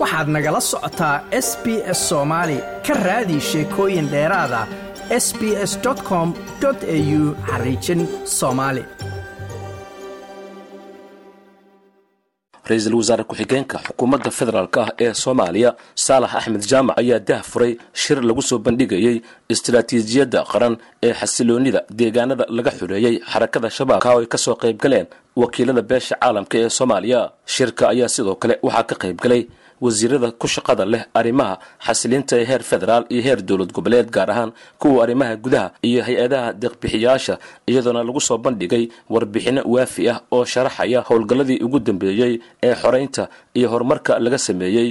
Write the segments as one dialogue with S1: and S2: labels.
S1: waxaad nagala socotaa s b s soomaali ka raadi sheekooyin dheeraada s b s com au xariijin soomaali
S2: ra'iisul wasaare ku-xigeenka xukuumadda federaalk ah ee soomaaliya saalax axmed jaamac ayaa dah furay shir lagu soo bandhigayey istaraatiijiyadda qaran ee xasiloonnida deegaanada laga xureeyey xarakada shabaabka oo ay ka soo qayb galeen wakiilada beesha caalamka ee soomaaliya. Shirka ayaa sidoo kale waxaa ka qayb galay wasiirada ku shaqada leh arrimaha xasilinta ee heer federaal iyo heer dowlad goboleed gaar ahaan kuwa arrimaha gudaha iyo hay'adaha deeqbixiyaasha iyadoona lagu soo bandhigay warbixinno waafi ah oo sharaxaya howlgalladii ugu dambeeyey ee xoraynta iyo horumarka laga sameeyey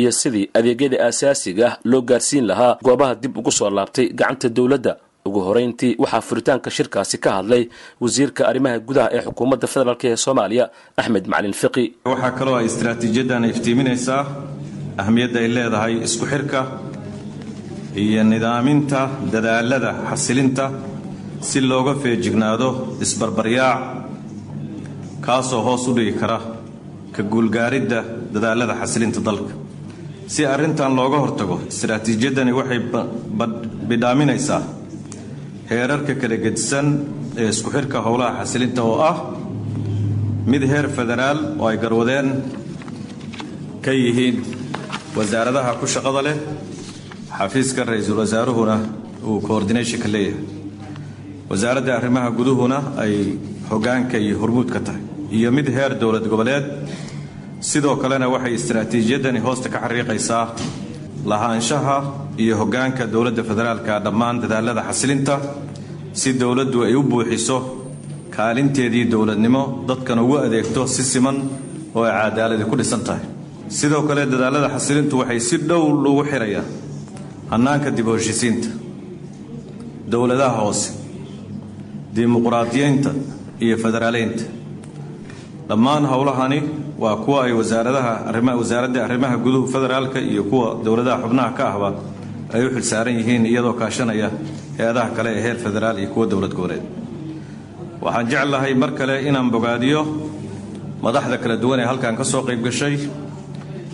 S2: iyo sidii adeegyada aasaasiga ah loo gaarsiin lahaa goobaha dib ugu soo laabtay gacanta dowladda ugu horeyntii waxaa furitaanka shirkaasi ka hadlay wasiirka arrimaha gudaha ee xukuumadda federaalk ee soomaaliya axmed macalin fiqi.
S3: Waxaa kaloo ay istaraatiijiyaddan iftiiminaysaa ahmiyadda ay leedahay isku xirka iyo nidaaminta dadaalada xasilinta si looga feejignaado isbarbaryaac kaasoo hoos u dhigi kara ka guulgaaridda dadaalada xasilinta dalka. Si arrintan looga hortago istaraatiijiyaddani waxay bidhaaminaysaa heerarka kala gedisan ee isku xirka howlaha xasilinta oo ah mid heer federaal oo ay garwadeen ka yihiin wasaaradaha ku shaqada leh xafiiska ra'iisul wasaaruhuna uu coordinationka leeyahay. Wasaaradda arrimaha guduhuna ay hoggaanka iyo hormuudka tahay iyo mid heer dowlad goboleed. Sidoo kalena waxay istaraatiijiyaddani hoosta ka xariiqaysaa lahaanshaha iyo hoggaanka dowladda federaalka dhammaan dadaalada xasilinta si dowladdu ay u buuxiso kaalinteedii dowladnimo dadkan ugu adeegto si siman oo ay cadaaladi ku dhisan tahay. Sidoo kale dadaalada xasilintu waxay si dhow lagu xirayaan hannaanka dib u heshisiinta dowladaha hoose dimuqraadiyeynta iyo federaaleynta dhammaan howlahani waa kuwa ay wasaaradaha wasaaradda arrimaha guduhu federaalka iyo kuwa dowladaha xubnaha ka ahba ay u xilsaaran yihiin iyadoo kaashanaya hay'adaha kale ee heer federaal iyo kuwa dowlad goboleed. Waxaan jeclahay mar kale inaan bogaadiyo madaxda kala duwan ee halkan ka soo qayb gashay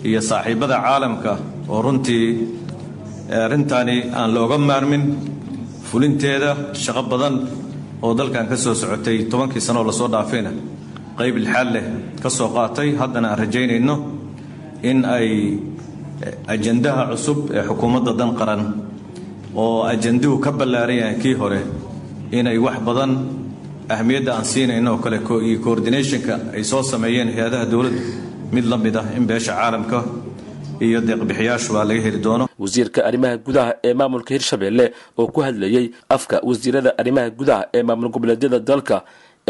S3: iyo saaxiibbada caalamka oo runtii arrintaani aan looga maarmin fulinteeda shaqo badan oo dalkan ka soo socotay tobankii sanoo la soo dhaafayna qayb lixaad leh ka soo qaatay haddana aan rajaynayno in ay ajandaha cusub ee xukuumadda dan qaran oo ajanduhu ka ballaaran kii hore inay wax badan ahmiyadda aan siinayno oo kale iyo coordinationka ay soo sameeyeen hay'adaha dowladdu. Mid la mid ah in beesha caalamka iyo deeqbixiyaashuba laga heli doono.
S2: Wasiirka arrimaha gudaha ee maamulka hirshabelle oo ku hadlayey afka wasiirada arrimaha gudaha ee maamul goboleedyada dalka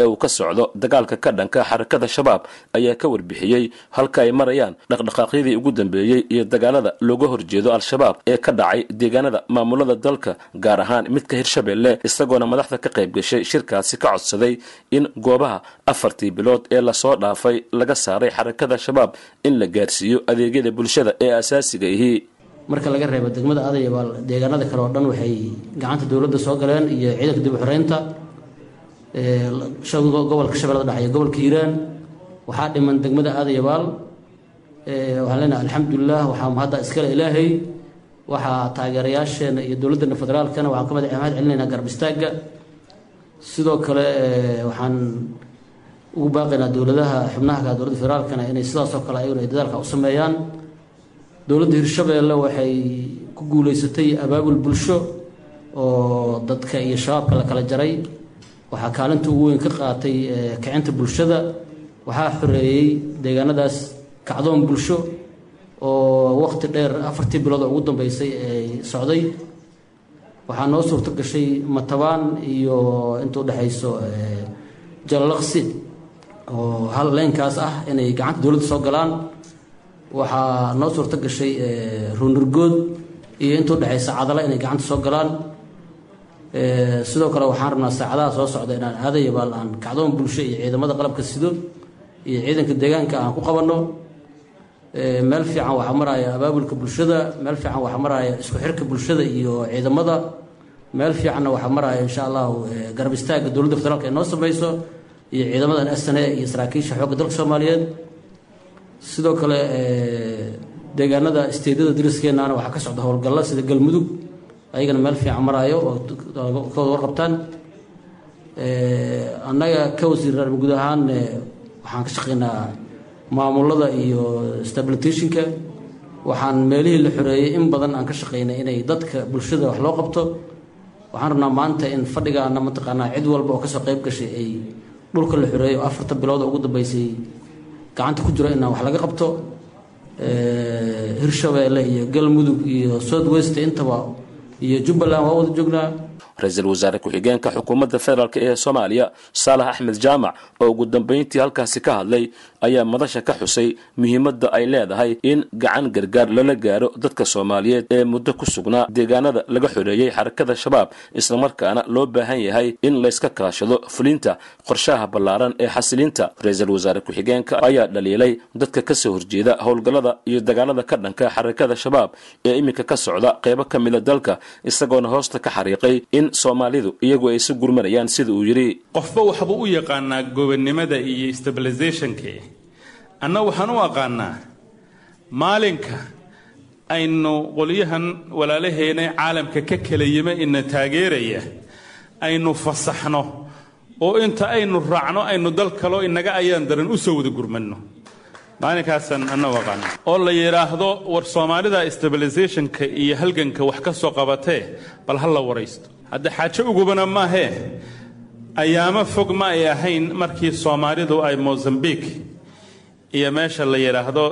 S2: ee uu ka socdo dagaalka ka dhanka xarakada shabaab ayaa ka warbixiyey halka ay marayaan dhaqdhaqaaqyadii ugu dambeeyey iyo dagaalada looga horjeedo al-shabaab ee ka dhacay deegaanada maamulada dalka gaar ahaan midka hirshabelle isagoona madaxda ka qayb gashay shirkaasi ka codsaday in goobaha afartii bilood ee la soo dhaafay laga saaray xarakada shabaab in la gaarsiiyo adeegyada bulshada ee asaasiga ihi
S4: marka laga reebo degmada adayabaal deegaanada kale oo dhan waxay gacanta dowladda soo galeen iyo ciidanka dib u xoreynta gobolka shabeellada dhexe iyo gobolka hiiraan waxaa dhiman degmada aadayabaal waxaan leenahay alxamdulilah waxaa hadda iskale ilaahay. Waxaa taageerayaasheena iyo dowladdeena federaalkana waxaan ka mahad celinaynaa garab istaagga sidoo kale waxaan ugu baaqaynaa dowladaha xubnaha dowladda federaalkana inay sidaasoo kale ayaguna ay dadaalka u sameeyaan. Dowladda hirshabeelle waxay ku guuleysatay abaabul bulsho oo dadka iyo shabaabka la kala jaray waxaa kaalinta ugu weyn ka qaatay kicinta bulshada. Waxaa xoreeyey deegaanadaas kacdoon bulsho oo waqti dheer afartii bilood oo ugu dambeysay ay socday. Waxaa noo suurto gashay matabaan iyo inta udhexayso jalalaqsi oo hal leynkaas ah inay gacanta dowladda soo galaan. Waxaa noo suurto gashay ruunurgood iyo inta udhexaysa cadala inay gacanta soo galaan sidoo kale waxaan rabnaa saacadaha soo socda inaan aadayabaal aan kacdoon bulsho iyo ciidamada qalabka sido iyo ciidanka deegaanka aan ku qabanno. Meel fiican waxaa maraya abaabulka bulshada meel fiican waxaa maraya isku xirka bulshada iyo ciidamada. Meel fiicanna waxaa maraya insha allahu garab istaagga dowladda federaalka ay noo sameyso iyo ciidamadan sne iyo saraakiisha xoogga dalka soomaaliyeed. Sidoo kale deegaanada isteedyada dariskeennaana waxaa ka socda howlgalla sida galmudug ayagana meel fiican maraayo oo ka wada warqabtaan annaga ka wasiir guud ahaan waxaan ka shaqaynaa maamulada iyo stabilitationka waxaan meelihii la xoreeyey in badan aan ka shaqaynay inay dadka bulshada wax loo qabto. Waxaan rabnaa maanta in fadhigaana mataqaanaa cid walba oo ka soo qayb gashay ay dhulka la xoreeyo oo afarta bilood oo ugu dambeysay. Gacanta ku jiro inaan wax laga qabto. Hirshabeelle iyo galmudug iyo south west intaba iyo jubbaland waa wada joognaa
S2: ra'iisul wasaare ku-xigeenka xukuumadda federaalk ee soomaaliya saalax axmed jaamac oo ugu dambeyntii halkaasi ka hadlay ayaa madasha ka xusay muhiimadda ay leedahay in gacan gargaar lala gaaro dadka soomaaliyeed ee muddo ku sugnaa deegaanada laga xoreeyey xarakada shabaab islamarkaana loo baahan yahay in layska kaashado fulinta qorshaha ballaaran ee xasilinta ra'iisul wasaare ku-xigeenka ayaa dhaliilay dadka ka soo horjeeda howlgallada iyo dagaalada ka dhanka xarakada shabaab ee iminka ka socda qeybo ka mida dalka isagoona hoosta ka xariiqay in soomaalidu iyagu ay isu gurmanayaan sida uu yidhi
S5: qofba waxbuu u yaqaanaa gobonnimada iyo stabilisationka anna waxaan u aqaanaa maalinka aynu qolyahan walaalaheena caalamka ka kala yima ina taageeraya aynu fasaxno oo inta aynu raacno aynu dal kaloo inaga ayaan daran u soo wada gurmanno. Maalinkaasaan anna u aqaana oo la yidhaahdo war soomaalida stabilisationka iyo halganka wax ka soo qabatee bal ha la waraysto hadda xaajo ugubana maahee ayaamo fog ma ay ahayn markii soomaalidu ay mozambique iyo meesha la yidhaahdo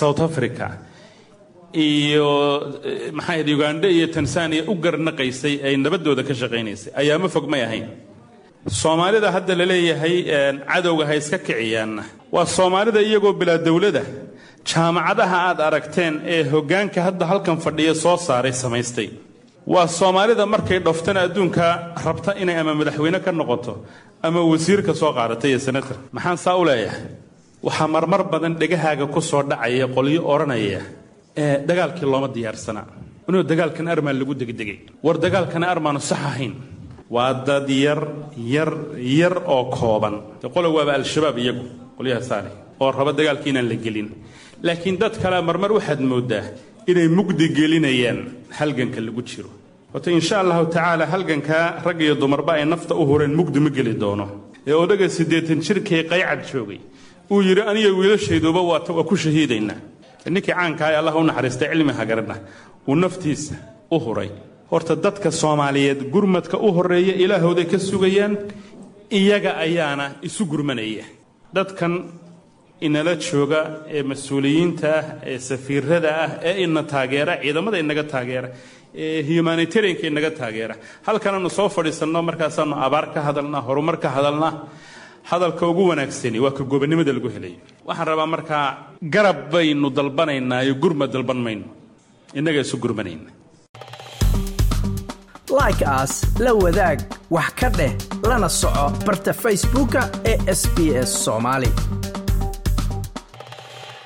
S5: south africa iyo maxaa uganda iyo tanzania u garnaqaysay ay nabaddooda ka shaqaynaysay. Ayaamo fog may ahayn. Soomaalida hadda la leeyahay cadowga ha iska kiciyaanna waa soomaalida iyagoo bilaa dowladda. Jaamacadaha aad aragteen ee hoggaanka hadda halkan fadhiya soo saaray samaystay waa soomaalida markay dhoftana adduunka rabta inay ama madaxweyne ka noqoto ama wasiirka soo qaadatay iyo senator. Maxaan saa u leeyahay? Waxaa marmar badan dhegahaaga ku soo dhacaya qolyo odhanaya ee dagaalkii looma diyaarsanaa inuu dagaalkan armaan lagu degdegay. War dagaalkana armaanu sax ahayn. Waa dad yar yar yar oo kooban. De qola waaba al-shabaab iyagu qolyaha saale oo raba dagaalkii inaan la gelin. Laakiin dad kale marmar waxaad mooddaa inay mugdi gelinayaan halganka lagu jiro. Wato insha allahu tacaala halgankaa rag iyo dumarba ay nafta u hureen mugdi ma geli doono. Ee odaga siddeetan jirkii qaycad joogay uu yidhi aniga wiilashayduba waa ku shahiidaynaa ninkii caankaa ee allah u naxariistay cilmi hagarna uu naftiisa u huray. Horta dadka soomaaliyeed gurmadka u horreeya ilaahooday ka sugayaan iyaga ayaana isu gurmanaya. Dadkan inala jooga ee mas'uuliyiinta ah ee safiirada ah ee ina taageera ciidamada inaga taageera ee humanitarianka inaga taageera. Halkanaanu soo fadhiisanno markaasaanu abaar ka hadalnaa horumar ka hadalnaa hadalka ugu wanaagsani waa ka gobonnimada lagu helayo. Waxaan rabaa markaa garab baynu dalbanaynaa iyo gurmad dalban mayno innaga isu gurmanayna
S1: like aas la wadaag wax ka dheh lana soco barta facebooka ee sb s soomaali